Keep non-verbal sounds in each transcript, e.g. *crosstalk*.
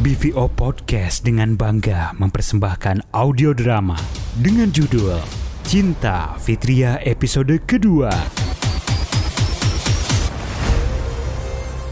BVO Podcast dengan bangga mempersembahkan audio drama dengan judul Cinta Fitria episode kedua.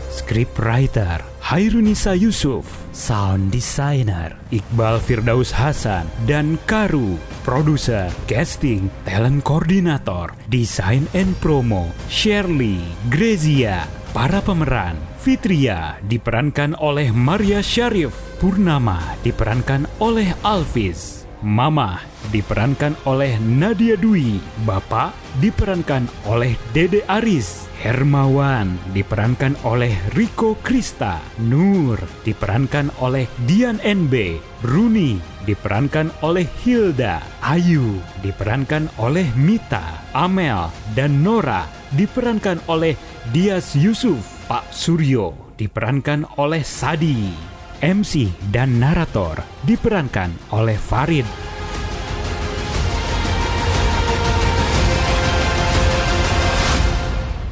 Script writer Hairunisa Yusuf, sound designer Iqbal Firdaus Hasan dan Karu, produser, casting, talent koordinator, desain and promo Shirley, Grezia, para pemeran Fitria diperankan oleh Maria Syarif, Purnama diperankan oleh Alvis, Mama diperankan oleh Nadia Dwi, Bapak diperankan oleh Dede Aris, Hermawan diperankan oleh Riko Krista, Nur diperankan oleh Dian NB, Runi diperankan oleh Hilda, Ayu diperankan oleh Mita, Amel, dan Nora diperankan oleh Dias Yusuf, Pak Suryo diperankan oleh Sadi, MC dan narator diperankan oleh Farid.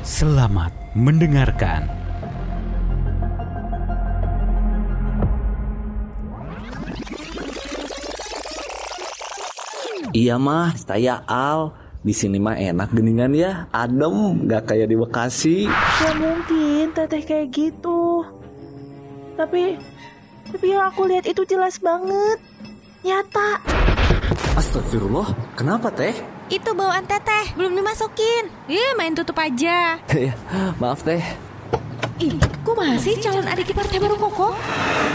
Selamat mendengarkan. Iya mah, saya Al. Di sini mah enak geningan ya, adem, gak kayak di Bekasi. Ya mungkin teteh kayak gitu. Tapi tapi yang aku lihat itu jelas banget. Nyata. Astagfirullah, kenapa teh? Itu bawaan teteh, belum dimasukin. Ih, main tutup aja. *laughs* Ya, Maaf teh. Ih, kok masih calon adik ipar teh baru koko?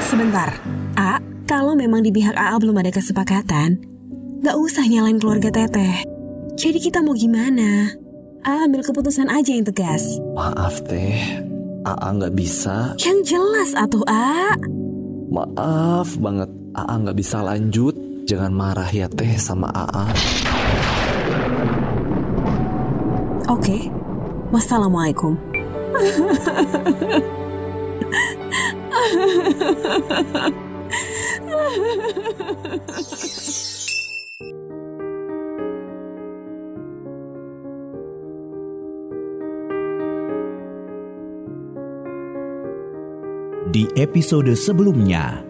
Sebentar, A, kalau memang di pihak AA belum ada kesepakatan, gak usah nyalain keluarga teteh. Jadi kita mau gimana? A ambil keputusan aja yang tegas. Maaf teh, Aa nggak bisa. Yang jelas atuh A. Maaf banget, Aa nggak bisa lanjut. Jangan marah ya teh sama Aa. Oke, wassalamualaikum. *laughs* Di episode sebelumnya,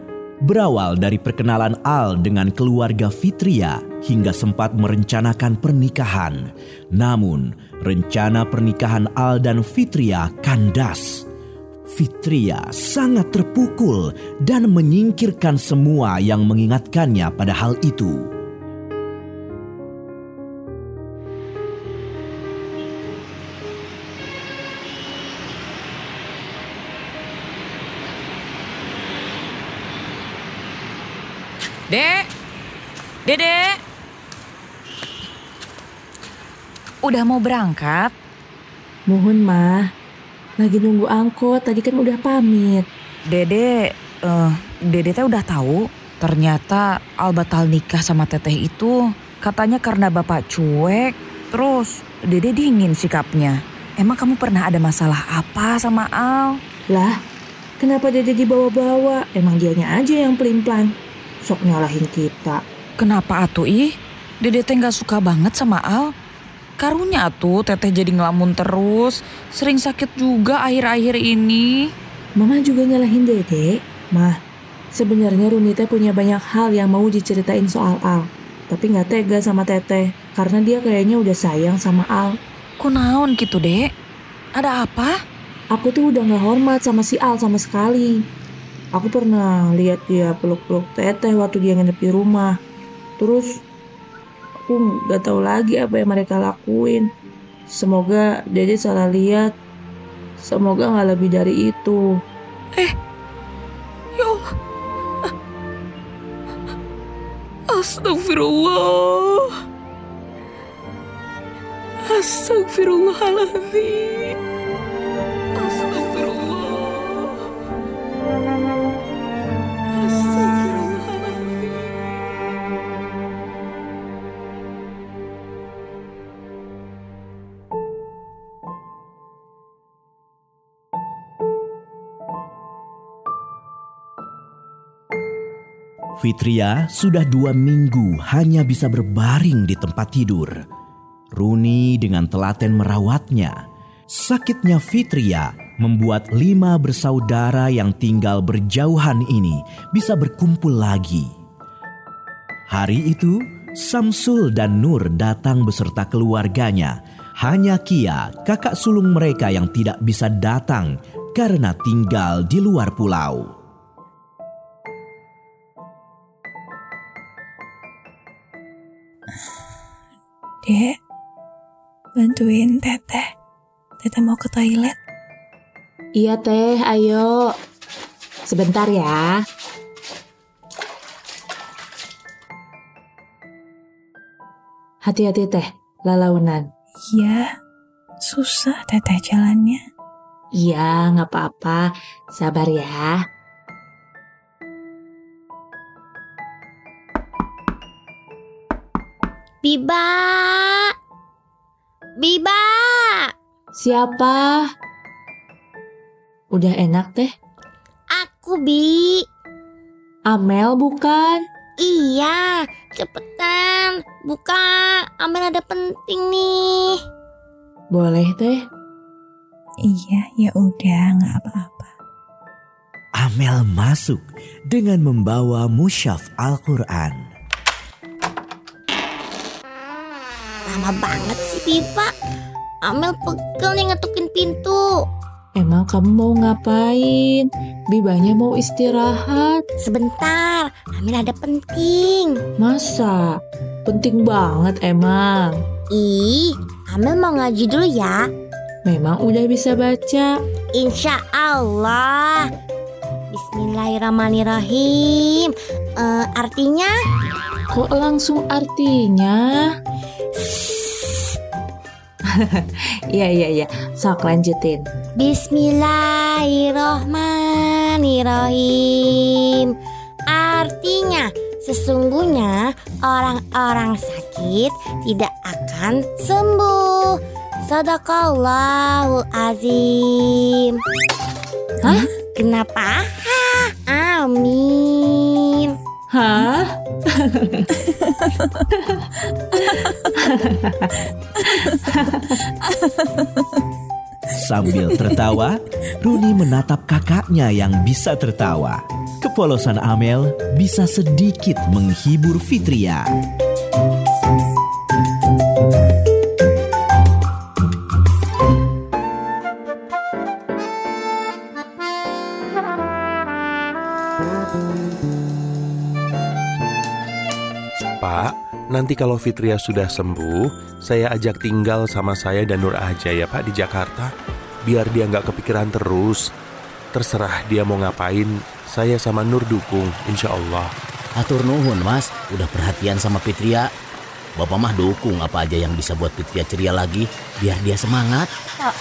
berawal dari perkenalan Al dengan keluarga Fitria hingga sempat merencanakan pernikahan. Namun, rencana pernikahan Al dan Fitria kandas. Fitria sangat terpukul dan menyingkirkan semua yang mengingatkannya pada hal itu. Udah mau berangkat? Mohon mah. Lagi nunggu angkot, tadi kan udah pamit. Dede, eh, Dede teh udah tahu ternyata Al batal nikah sama teteh itu katanya karena bapak cuek. Terus Dede dingin sikapnya. Emang kamu pernah ada masalah apa sama Al? Lah, kenapa Dede dibawa-bawa? Emang dianya aja yang pelin-pelan. Sok nyalahin kita. Kenapa atuh ih? Dede teh nggak suka banget sama Al. Karunya tuh teteh jadi ngelamun terus. Sering sakit juga akhir-akhir ini. Mama juga nyalahin Dede. Mah, sebenarnya Runi teh punya banyak hal yang mau diceritain soal Al. Tapi nggak tega sama Teteh, karena dia kayaknya udah sayang sama Al. Kunaon gitu dek? Ada apa? Aku tuh udah nggak hormat sama si Al sama sekali. Aku pernah lihat dia peluk-peluk Teteh waktu dia nginep di rumah. Terus aku nggak tahu lagi apa yang mereka lakuin. Semoga Dede salah lihat. Semoga nggak lebih dari itu. Ya Allah. Astagfirullah. Astagfirullahaladzim. Fitria sudah dua minggu hanya bisa berbaring di tempat tidur. Runi dengan telaten merawatnya. Sakitnya Fitria membuat lima bersaudara yang tinggal berjauhan ini bisa berkumpul lagi. Hari itu, Samsul dan Nur datang beserta keluarganya. Hanya Kia, kakak sulung mereka yang tidak bisa datang karena tinggal di luar pulau. Dek, bantuin teteh. Teteh mau ke toilet. Iya teh, ayo. Sebentar ya. Hati-hati teh, lalaunan. Iya, susah teteh jalannya. Iya, nggak apa-apa. Sabar ya. Biba. Biba. Siapa? Udah enak teh? Aku Bi. Amel bukan? Iya, cepetan. Buka, Amel ada penting nih. Boleh teh? Iya, ya udah nggak apa-apa. Amel masuk dengan membawa musyaf Al-Quran. Lama banget sih Biba. Amel pegel nih ngetukin pintu. Emang kamu mau ngapain? Bibanya mau istirahat. Sebentar, Amel ada penting. Masa? Penting banget emang. Ih, Amel mau ngaji dulu ya. Memang udah bisa baca. Insya Allah. Bismillahirrahmanirrahim. Eh, artinya Kok langsung artinya? *laughs* Iya iya iya. Sok lanjutin. Bismillahirrahmanirrahim. Artinya sesungguhnya orang-orang sakit tidak akan sembuh. Sadaqallahul azim. Hah? Kenapa? Amin. Hah? Sambil tertawa, Runi menatap kakaknya yang bisa tertawa. Kepolosan Amel bisa sedikit menghibur Fitria. Nanti kalau Fitria sudah sembuh, saya ajak tinggal sama saya dan Nur aja ya Pak di Jakarta. Biar dia nggak kepikiran terus. Terserah dia mau ngapain, saya sama Nur dukung, insya Allah. Atur nuhun mas, udah perhatian sama Fitria. Bapak mah dukung apa aja yang bisa buat Fitria ceria lagi, biar dia semangat. Pak,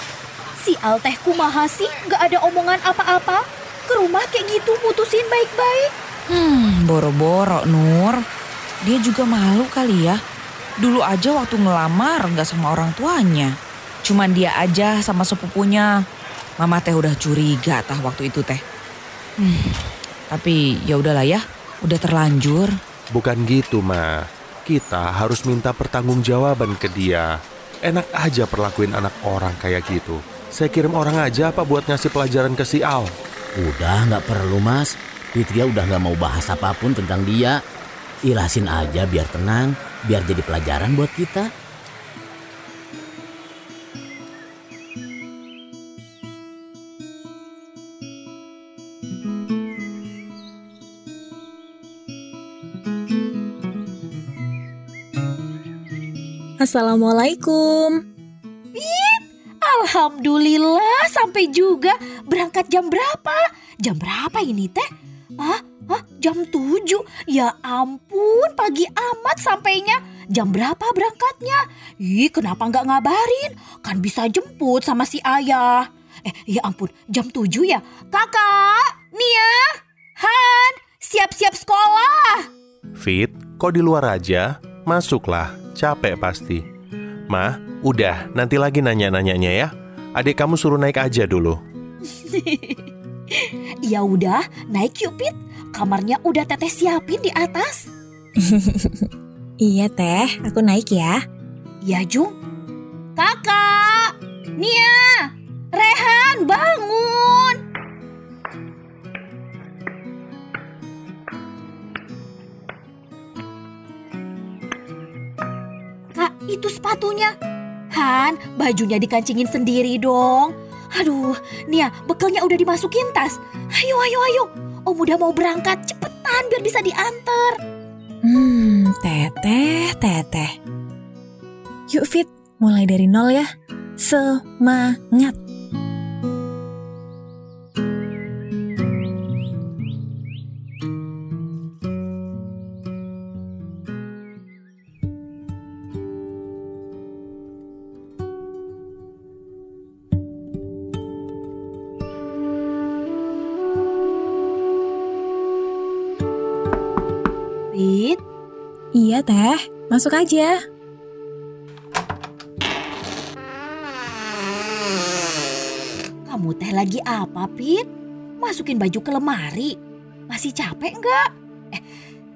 si Alteh kumaha sih gak ada omongan apa-apa? Ke rumah kayak gitu mutusin baik-baik. Hmm, boro-boro Nur. Dia juga malu kali ya. Dulu aja waktu ngelamar nggak sama orang tuanya. Cuman dia aja sama sepupunya. Mama teh udah curiga tah waktu itu teh. Hmm, tapi ya udahlah ya, udah terlanjur. Bukan gitu, Ma. Kita harus minta pertanggungjawaban ke dia. Enak aja perlakuin anak orang kayak gitu. Saya kirim orang aja apa buat ngasih pelajaran ke si Al. Udah nggak perlu mas, Fitria udah nggak mau bahas apa pun tentang dia. Ilasin aja biar tenang, biar jadi pelajaran buat kita. Assalamualaikum. Alhamdulillah sampai juga. Berangkat jam berapa? Jam berapa ini teh? Hah? Hah? Jam 7? Ya ampun, pagi amat sampainya. Jam berapa berangkatnya? Ih, kenapa nggak ngabarin? Kan bisa jemput sama si ayah. Eh, ya ampun, jam 7 ya? Kakak, Nia, Han, siap-siap sekolah. Fit, kok di luar aja? Masuklah, capek pasti. Ma, udah, nanti lagi nanya-nanyanya ya. Adik kamu suruh naik aja dulu. *laughs* Ya udah, naik yuk Pit. Kamarnya udah teteh siapin di atas. *laughs* Iya teh, aku naik ya. Ya Jung. Kakak, Nia, Rehan, An, bangun! Kak, itu sepatunya. Han, bajunya dikancingin sendiri dong. Aduh, Nia, bekalnya udah dimasukin tas. Ayo, ayo, ayo. Om udah mau berangkat, cepetan biar bisa diantar. Hmm, teteh, teteh. Yuk Fit, mulai dari nol ya. Semangat. Fit, Iya teh, masuk aja. kamu teh lagi apa, Fit? Masukin baju ke lemari. Masih capek nggak? Eh,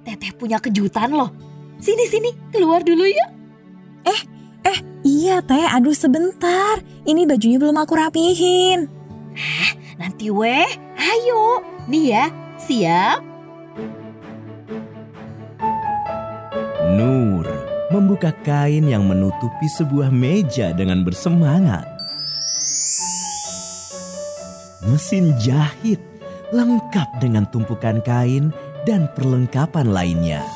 teteh punya kejutan loh. Sini, sini, keluar dulu ya. Iya teh, aduh sebentar. Ini bajunya belum aku rapihin. Nanti weh, ayo. Nih ya, siap? Nur membuka kain yang menutupi sebuah meja dengan bersemangat. Mesin jahit lengkap dengan tumpukan kain dan perlengkapan lainnya.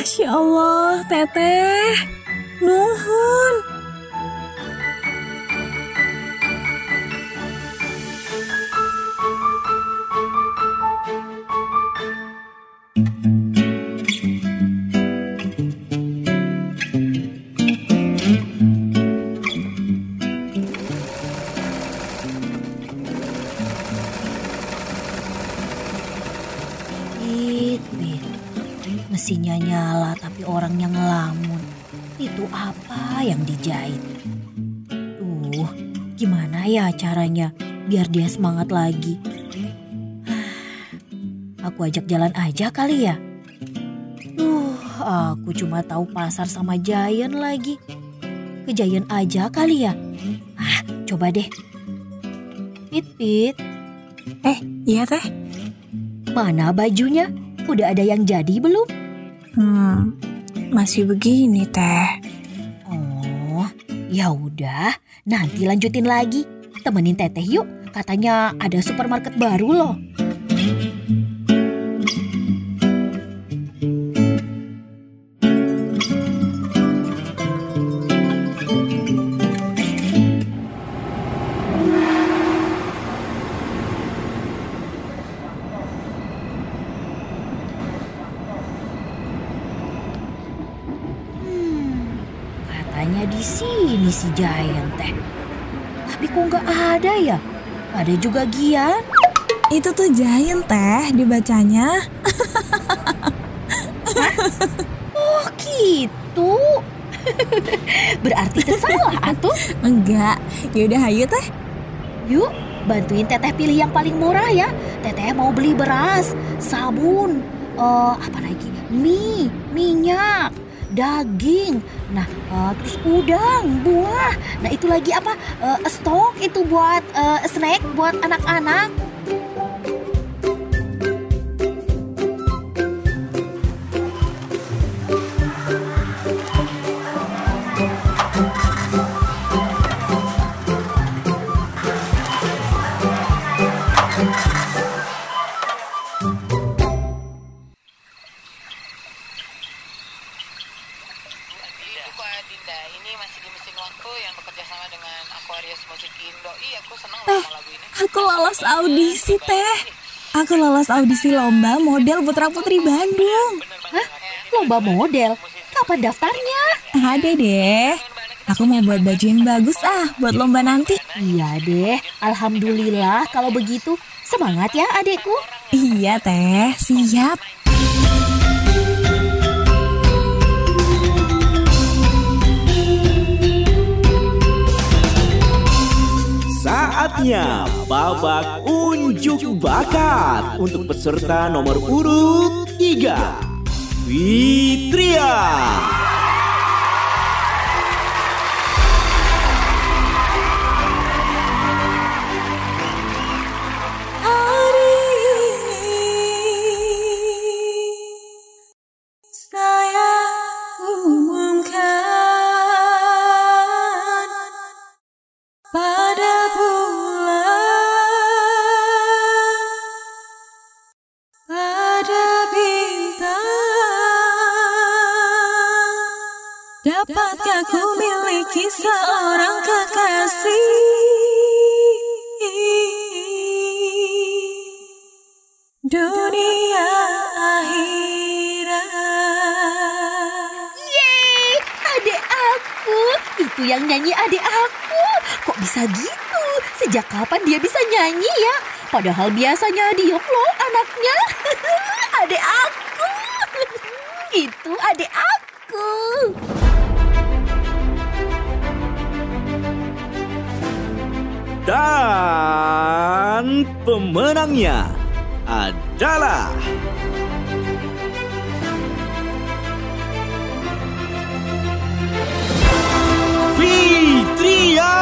Masya Allah, teteh. Nuhun. Dijahit? Tuh, gimana ya caranya biar dia semangat lagi? Aku ajak jalan aja kali ya. Duh, aku cuma tahu pasar sama Giant lagi. Ke Giant aja kali ya. Ah, coba deh. Pit, Pit, Eh, iya teh. mana bajunya? Udah ada yang jadi belum? Hmm, masih begini teh. Ya udah, nanti lanjutin lagi. Temenin Teteh yuk, katanya ada supermarket baru loh. Si Giant teh. Tapi kok nggak ada ya? Ada juga Gian. Itu tuh giant teh dibacanya. Oh gitu. Berarti kesalah atuh. Enggak. Yaudah hayu teh. Yuk, bantuin Teteh pilih yang paling murah ya. Teteh mau beli beras, sabun, eh apa lagi? Mie, minyak, daging. Nah, eh, terus udang, buah. Nah, itu lagi apa? Eh, stok itu buat eh, snack buat anak-anak. Audisi teh. Aku lolos audisi lomba model putra putri Bandung. Hah? Lomba model? Kapan daftarnya? Ada deh. Aku mau buat baju yang bagus ah buat lomba nanti. Iya deh, Alhamdulillah kalau begitu. Semangat ya adekku. Iya teh, siap. Saatnya babak unjuk bakat untuk peserta nomor urut 3. Fitria. Padahal biasanya diem loh anaknya. *laughs* adik aku. *laughs* Itu adik aku. Dan pemenangnya adalah Fitria.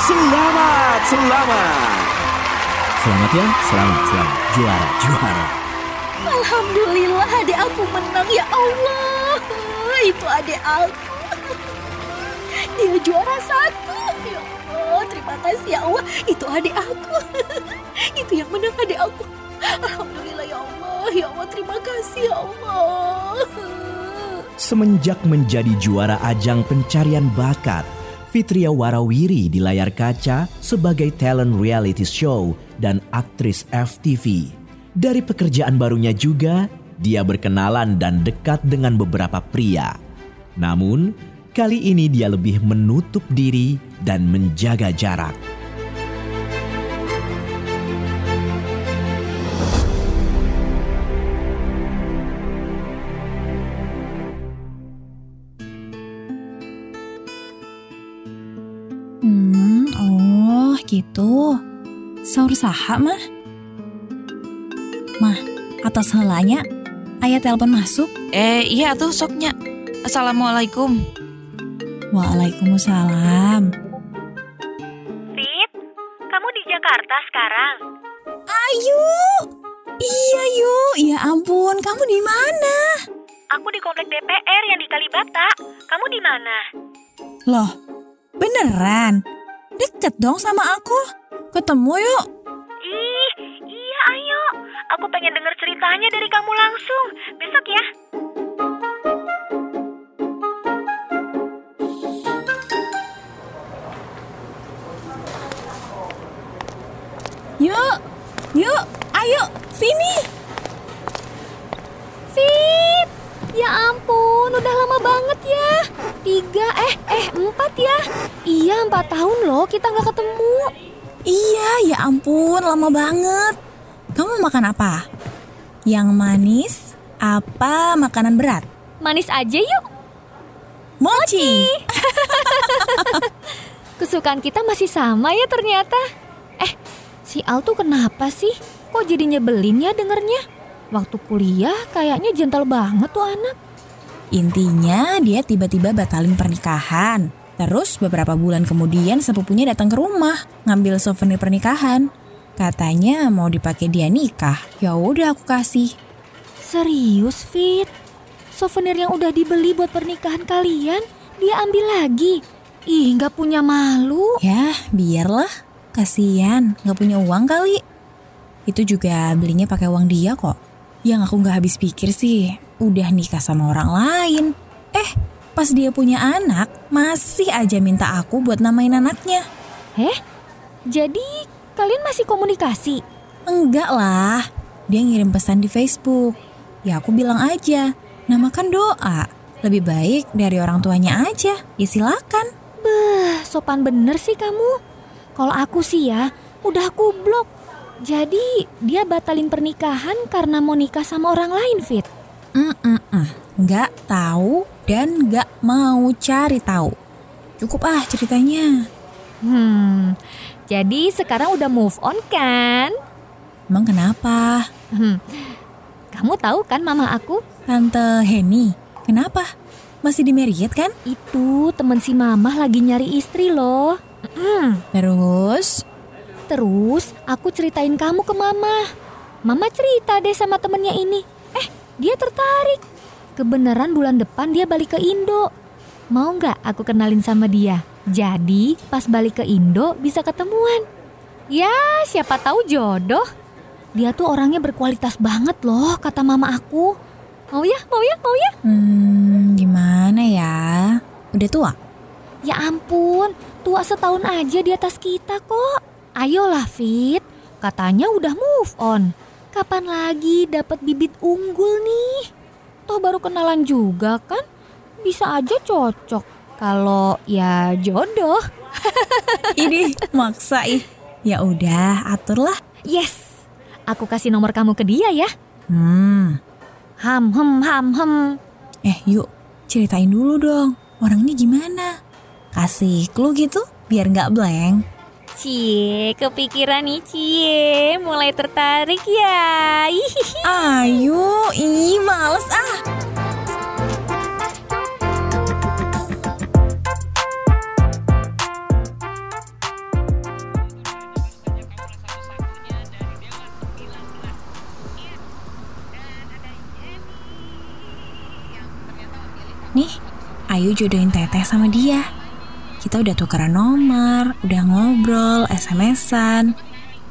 Selamat, selamat. Selamat ya, selamat, selamat. Juara, juara. Alhamdulillah adik aku menang ya Allah. Itu adik aku. Dia juara satu. Ya Allah, terima kasih ya Allah. Itu adik aku. Itu yang menang adik aku. Alhamdulillah ya Allah. Ya Allah, terima kasih ya Allah. Semenjak menjadi juara ajang pencarian bakat, Fitria Warawiri di layar kaca sebagai talent reality show dan aktris FTV. Dari pekerjaan barunya juga, dia berkenalan dan dekat dengan beberapa pria. Namun, kali ini dia lebih menutup diri dan menjaga jarak. Gitu. Saur saha mah? Mah, atas helanya, ayah telepon masuk. Eh iya tuh soknya. Assalamualaikum. Waalaikumsalam. Fit, kamu di Jakarta sekarang? Ayu, iya yuk. Ya ampun, kamu di mana? Aku di komplek DPR yang di Kalibata. Kamu di mana? Loh, beneran? Deket dong sama aku. Ketemu yuk. Ih, iya ayo. Aku pengen denger ceritanya dari kamu langsung. Besok ya. Yuk, yuk, ayo, sini. Fit, ya ampun, udah lama banget ya. Tiga, Iya, empat tahun loh kita nggak ketemu. Iya, ya ampun, lama banget. Kamu makan apa? Yang manis, apa makanan berat? Manis aja yuk. Mochi. *laughs* Kesukaan kita masih sama ya ternyata. Eh, si Al tuh kenapa sih? Kok jadi nyebelin ya dengernya? Waktu kuliah kayaknya gentle banget tuh anak. Intinya dia tiba-tiba batalin pernikahan. Terus beberapa bulan kemudian sepupunya datang ke rumah ngambil souvenir pernikahan. Katanya mau dipakai dia nikah. Ya udah aku kasih. Serius, Fit? Souvenir yang udah dibeli buat pernikahan kalian, dia ambil lagi. Ih, nggak punya malu. Ya, biarlah. Kasian, nggak punya uang kali. Itu juga belinya pakai uang dia kok. Yang aku nggak habis pikir sih, udah nikah sama orang lain. Eh, pas dia punya anak, masih aja minta aku buat namain anaknya. Eh, jadi kalian masih komunikasi? Enggak lah, dia ngirim pesan di Facebook. Ya aku bilang aja, namakan doa. Lebih baik dari orang tuanya aja, ya silakan. Beh, sopan bener sih kamu. Kalau aku sih ya, udah aku blok. Jadi dia batalin pernikahan karena mau nikah sama orang lain, Fit. Mm-mm-mm. Nggak tahu dan nggak mau cari tahu. Cukup ah ceritanya. Hmm, jadi sekarang udah move on kan? Emang kenapa? Hmm, kamu tahu kan mama aku? Tante Henny, kenapa? Masih di Marriott kan? Itu temen si mama lagi nyari istri loh. Mm. Terus? Terus aku ceritain kamu ke mama. Mama cerita deh sama temennya ini. Eh, dia tertarik. Kebenaran bulan depan dia balik ke Indo. Mau nggak aku kenalin sama dia? Jadi pas balik ke Indo bisa ketemuan. Ya, siapa tahu jodoh. Dia tuh orangnya berkualitas banget loh, kata mama aku. Mau ya, mau ya, mau ya? Hmm, gimana ya? Udah tua? Ya ampun, tua setahun aja di atas kita kok. Ayolah Fit, katanya udah move on. Kapan lagi dapat bibit unggul nih? Toh baru kenalan juga kan? Bisa aja cocok kalau ya jodoh. *laughs* Ini maksa ih. Ya udah, aturlah. Yes, aku kasih nomor kamu ke dia ya. Hmm. Ham hem ham hem. Eh, yuk ceritain dulu dong. Orangnya gimana? Kasih clue gitu biar nggak blank. Cie, kepikiran nih Cie, mulai tertarik ya. Ayo, ih males ah. Nih, ayo jodohin teteh sama dia. Kita udah tukeran nomor, udah ngobrol, SMS-an,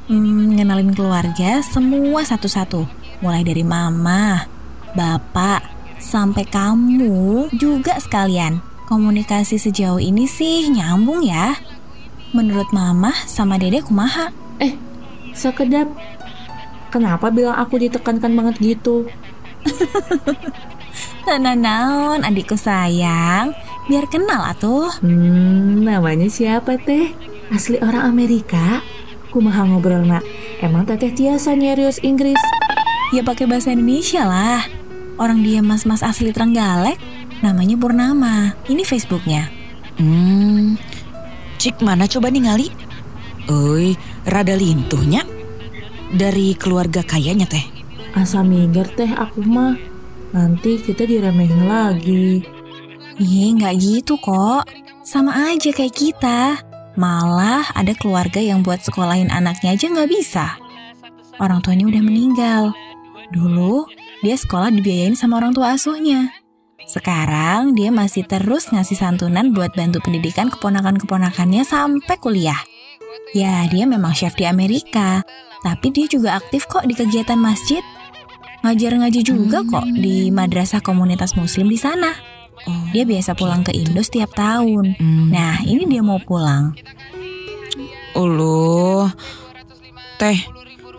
hmm, ngenalin keluarga semua satu-satu. Mulai dari mama, bapak, sampai kamu juga sekalian. Komunikasi sejauh ini sih nyambung ya. Menurut mama sama dede kumaha? Eh, sekedap. Kenapa bilang aku ditekankan banget gitu? *laughs* Tenan naon adikku sayang, biar kenal atuh. Hmm, namanya siapa teh? Asli orang Amerika? Kumaha ngobrol nak? Emang teteh tiasa nyerius Inggris? Ya pakai bahasa Indonesia lah. Orang dia mas-mas asli Trenggalek, namanya Purnama. Ini Facebooknya. Hmm, cik mana coba ningali? Oi, rada lintuhnya. Dari keluarga kayanya teh. Asa minger teh aku mah. Nanti kita diremehin lagi. Iya, nggak gitu kok. Sama aja kayak kita. Malah ada keluarga yang buat sekolahin anaknya aja nggak bisa. Orang tuanya udah meninggal. Dulu, dia sekolah dibiayain sama orang tua asuhnya. Sekarang dia masih terus ngasih santunan buat bantu pendidikan keponakan-keponakannya sampai kuliah. Ya, dia memang chef di Amerika, tapi dia juga aktif kok di kegiatan masjid. Ngajar ngaji juga kok di madrasah komunitas muslim di sana. Dia biasa pulang ke Indo setiap tahun. Nah, ini dia mau pulang. Uluh, teh,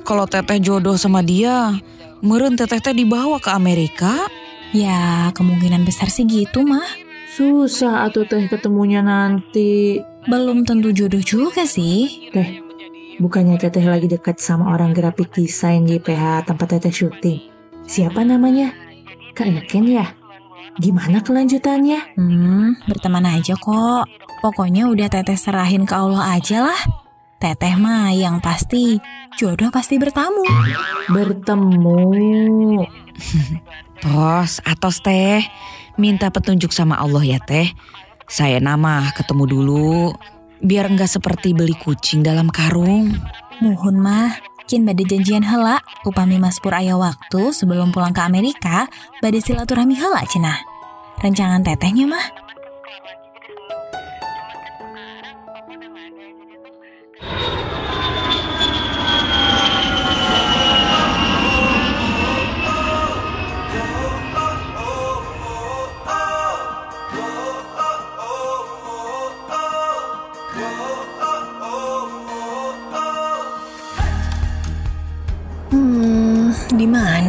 kalau teteh jodoh sama dia, meren teteh teh dibawa ke Amerika? Ya, kemungkinan besar sih gitu mah. Susah atau teh ketemunya nanti. Belum tentu jodoh juga sih. Teh, bukannya teteh lagi dekat sama orang grafik desain GPH tempat teteh syuting. Siapa namanya? Kak Eken ya? Gimana kelanjutannya? Hmm, berteman aja kok. Pokoknya udah teteh serahin ke Allah aja lah. Teteh mah yang pasti jodoh pasti bertamu. Bertemu. *laughs* Tos, atos teh, minta petunjuk sama Allah ya teh. Saya nama ketemu dulu, biar nggak seperti beli kucing dalam karung. Muhun mah, kin bade janjian hela, upami mas pur aya waktu sebelum pulang ke Amerika, bade silaturahmi hela cenah. Rencangan tetehnya mah. Hmm, di mananya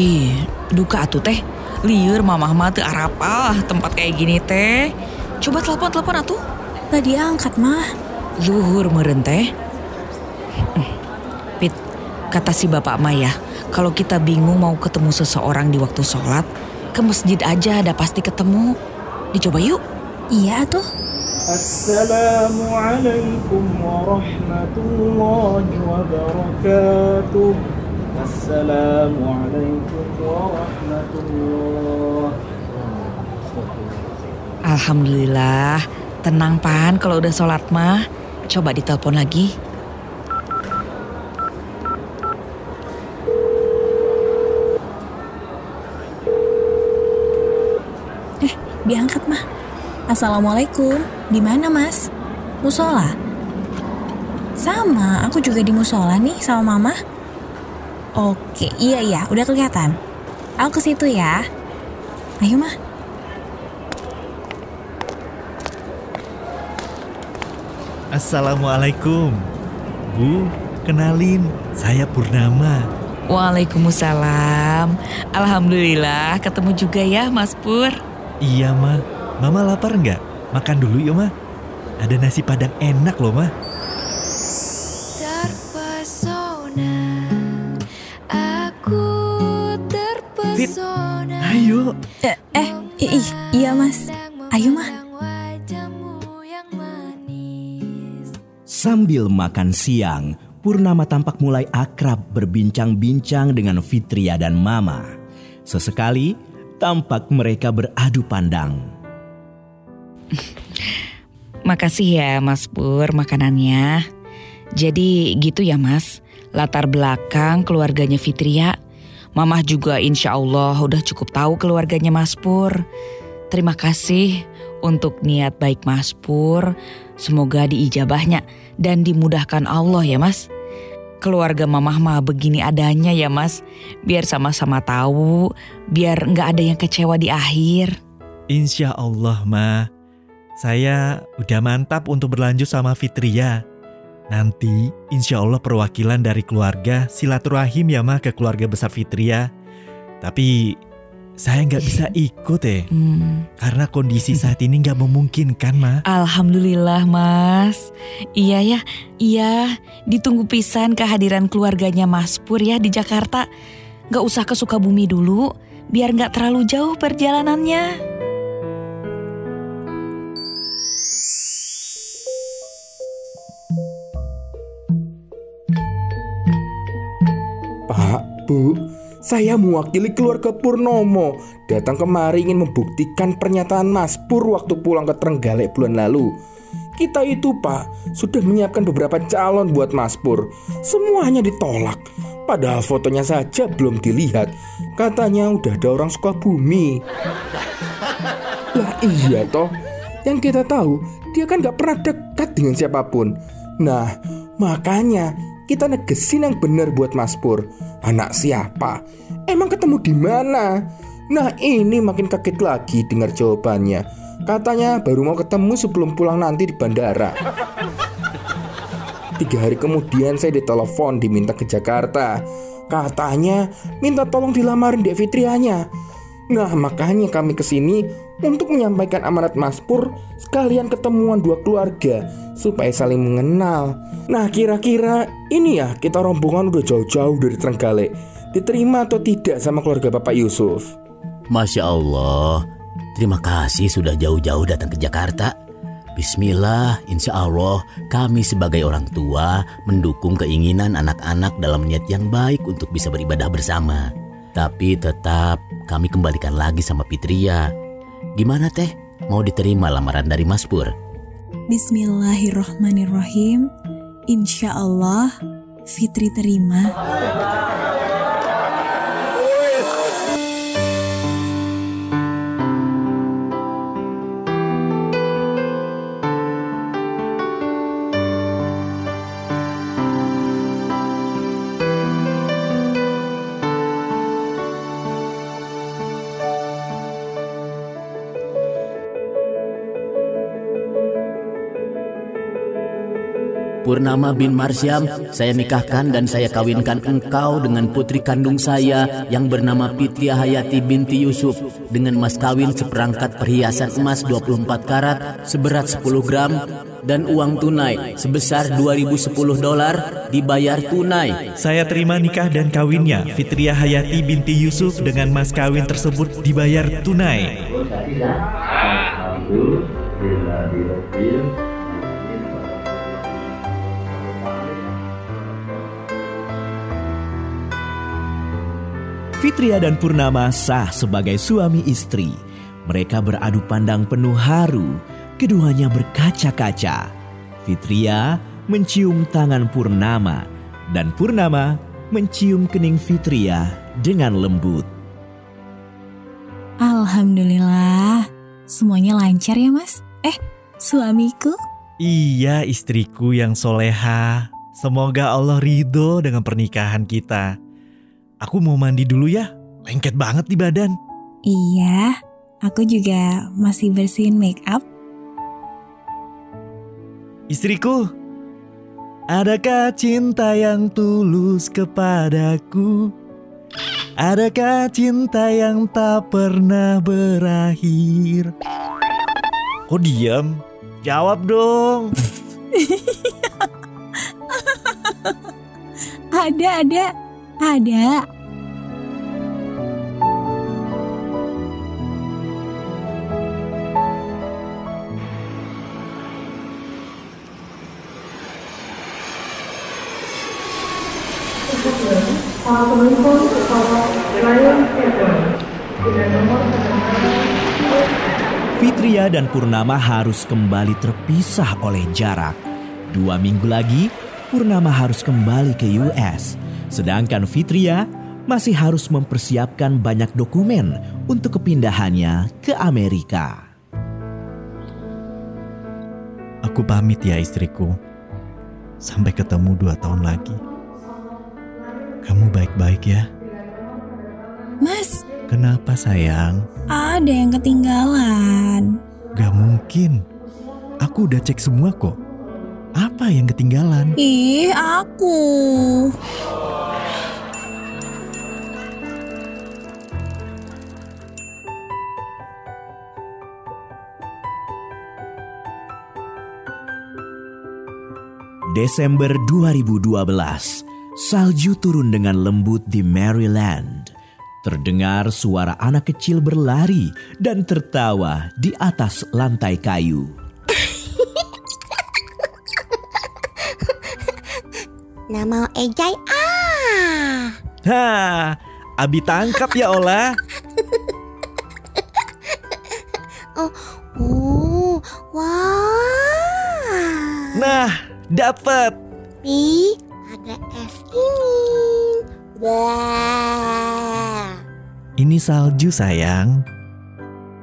ih, duka atuh teh. Liur mamah mah teu arapah tempat kayak gini teh. Coba telepon-telepon atuh. Tadi angkat mah. Luhur meren teh. *clears throat* Pit, kata si bapak mah ya, kalau kita bingung mau ketemu seseorang di waktu sholat, ke masjid aja ada pasti ketemu. Dicoba yuk. Iya tuh. Assalamualaikum warahmatullahi wabarakatuh. Assalamualaikum warahmatullahi Alhamdulillah, tenang pan kalau udah sholat mah. Coba ditelepon lagi. Eh, diangkat mah. Assalamualaikum. Di mana mas? Musola. Sama, aku juga di musola nih sama mama. Oke, iya iya, udah kelihatan. Aku ke situ ya. Ayo mah. Assalamualaikum. Bu, kenalin, saya Purnama. Waalaikumsalam. Alhamdulillah ketemu juga ya Mas Pur. Iya, mah. Mama lapar nggak? Makan dulu yuk, mah. Ada nasi padang enak loh, mah. Eh, eh i- i- iya mas. Ayo mah. Sambil makan siang, Purnama tampak mulai akrab berbincang-bincang dengan Fitria dan Mama. Sesekali, tampak mereka beradu pandang. *laughs* Makasih ya Mas Pur makanannya. Jadi gitu ya Mas, latar belakang keluarganya Fitria. Mamah juga insya Allah udah cukup tahu keluarganya Mas Pur. Terima kasih untuk niat baik Mas Pur. Semoga diijabahnya dan dimudahkan Allah ya Mas. Keluarga mamah mah begini adanya ya Mas. Biar sama-sama tahu, biar nggak ada yang kecewa di akhir. Insya Allah, Ma. Saya udah mantap untuk berlanjut sama Fitria. Nanti insya Allah perwakilan dari keluarga silaturahim ya Ma ke keluarga besar Fitria. Tapi saya nggak bisa ikut eh. Karena kondisi saat ini nggak memungkinkan Ma. Alhamdulillah mas Iya ya, iya Ditunggu pisan kehadiran keluarganya Mas Pur ya di Jakarta Gak usah ke Sukabumi dulu Biar gak terlalu jauh perjalanannya Bu, saya mewakili keluarga Purnomo datang kemari ingin membuktikan pernyataan Mas Pur waktu pulang ke Trenggalek bulan lalu. Kita itu, Pak, sudah menyiapkan beberapa calon buat Mas Pur. Semuanya ditolak. Padahal fotonya saja belum dilihat. Katanya udah ada orang Sukabumi. Lah iya toh, yang kita tahu dia kan gak pernah dekat dengan siapa pun. Nah, makanya kita negesin yang benar buat Mas Pur. Anak siapa? Emang ketemu di mana? Nah ini makin kaget lagi dengar jawabannya. Katanya baru mau ketemu sebelum pulang nanti di bandara. Tiga hari kemudian saya ditelepon diminta ke Jakarta. Katanya minta tolong dilamarin Dek Fitrianya. Nah makanya kami ke sini untuk menyampaikan amanat Mas Pur sekalian ketemuan dua keluarga supaya saling mengenal. Nah kira-kira ini ya kita rombongan udah jauh-jauh dari Trenggalek. Diterima atau tidak sama keluarga Bapak Yusuf? Masya Allah, terima kasih sudah jauh-jauh datang ke Jakarta. Bismillah, insya Allah kami sebagai orang tua mendukung keinginan anak-anak dalam niat yang baik untuk bisa beribadah bersama. Tapi tetap kami kembalikan lagi sama Fitria. Gimana teh? Mau diterima lamaran dari Mas Pur? Bismillahirrohmanirrohim. Insya Allah Fitri terima. Purnama bin Marsyam, saya nikahkan dan saya kawinkan engkau dengan putri kandung saya yang bernama Fitria Hayati binti Yusuf dengan mas kawin seperangkat perhiasan emas 24 karat seberat 10 gram dan uang tunai sebesar 2010 dolar dibayar tunai. Saya terima nikah dan kawinnya Fitria Hayati binti Yusuf dengan mas kawin tersebut dibayar tunai. Fitria dan Purnama sah sebagai suami istri. Mereka beradu pandang penuh haru. Keduanya berkaca-kaca. Fitria mencium tangan Purnama dan Purnama mencium kening Fitria dengan lembut. Alhamdulillah, semuanya lancar ya mas. Eh, suamiku? Iya istriku yang soleha. Semoga Allah ridho dengan pernikahan kita. Aku mau mandi dulu ya, lengket banget di badan. Iya, aku juga masih bersihin make up. Istriku, adakah cinta yang tulus kepadaku? Adakah cinta yang tak pernah berakhir? Kok diam? Jawab dong. *laughs* Ada, ada, ada. Fitria dan Purnama harus kembali terpisah oleh jarak. Dua minggu lagi, Purnama harus kembali ke US. Sedangkan Fitria masih harus mempersiapkan banyak dokumen untuk kepindahannya ke Amerika. Aku pamit ya istriku. Sampai ketemu dua tahun lagi. Kamu baik-baik ya? Mas, Kenapa sayang? ada yang ketinggalan. Gak mungkin. Aku udah cek semua kok. Apa yang ketinggalan? Ih, aku. Desember 2012, salju turun dengan lembut di Maryland. Terdengar suara anak kecil berlari dan tertawa di atas lantai kayu. *laughs* Nama Ejai ah. Hah, Abi tangkap ya Ola. *laughs* Oh, oh, wah. Nah, dapat. Pi, ada es ini. Wah. Ini salju sayang.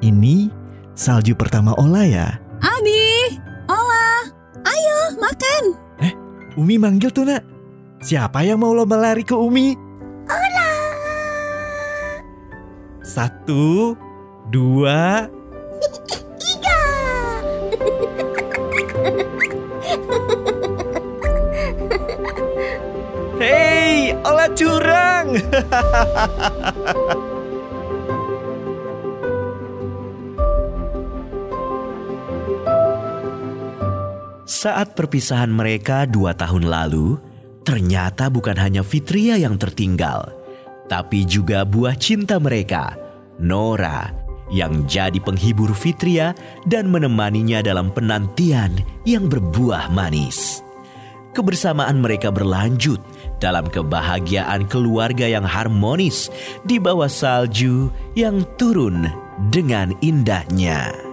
Ini salju pertama Ola ya. Abi, Ola, ayo makan. Umi manggil tuh nak. Siapa yang mau lomba lari ke Umi? Ola. Satu, dua, Curang. Saat perpisahan mereka dua tahun lalu, ternyata bukan hanya Fitria yang tertinggal, tapi juga buah cinta mereka, Nora, yang jadi penghibur Fitria dan menemaninya dalam penantian yang berbuah manis. Kebersamaan mereka berlanjut dalam kebahagiaan keluarga yang harmonis di bawah salju yang turun dengan indahnya.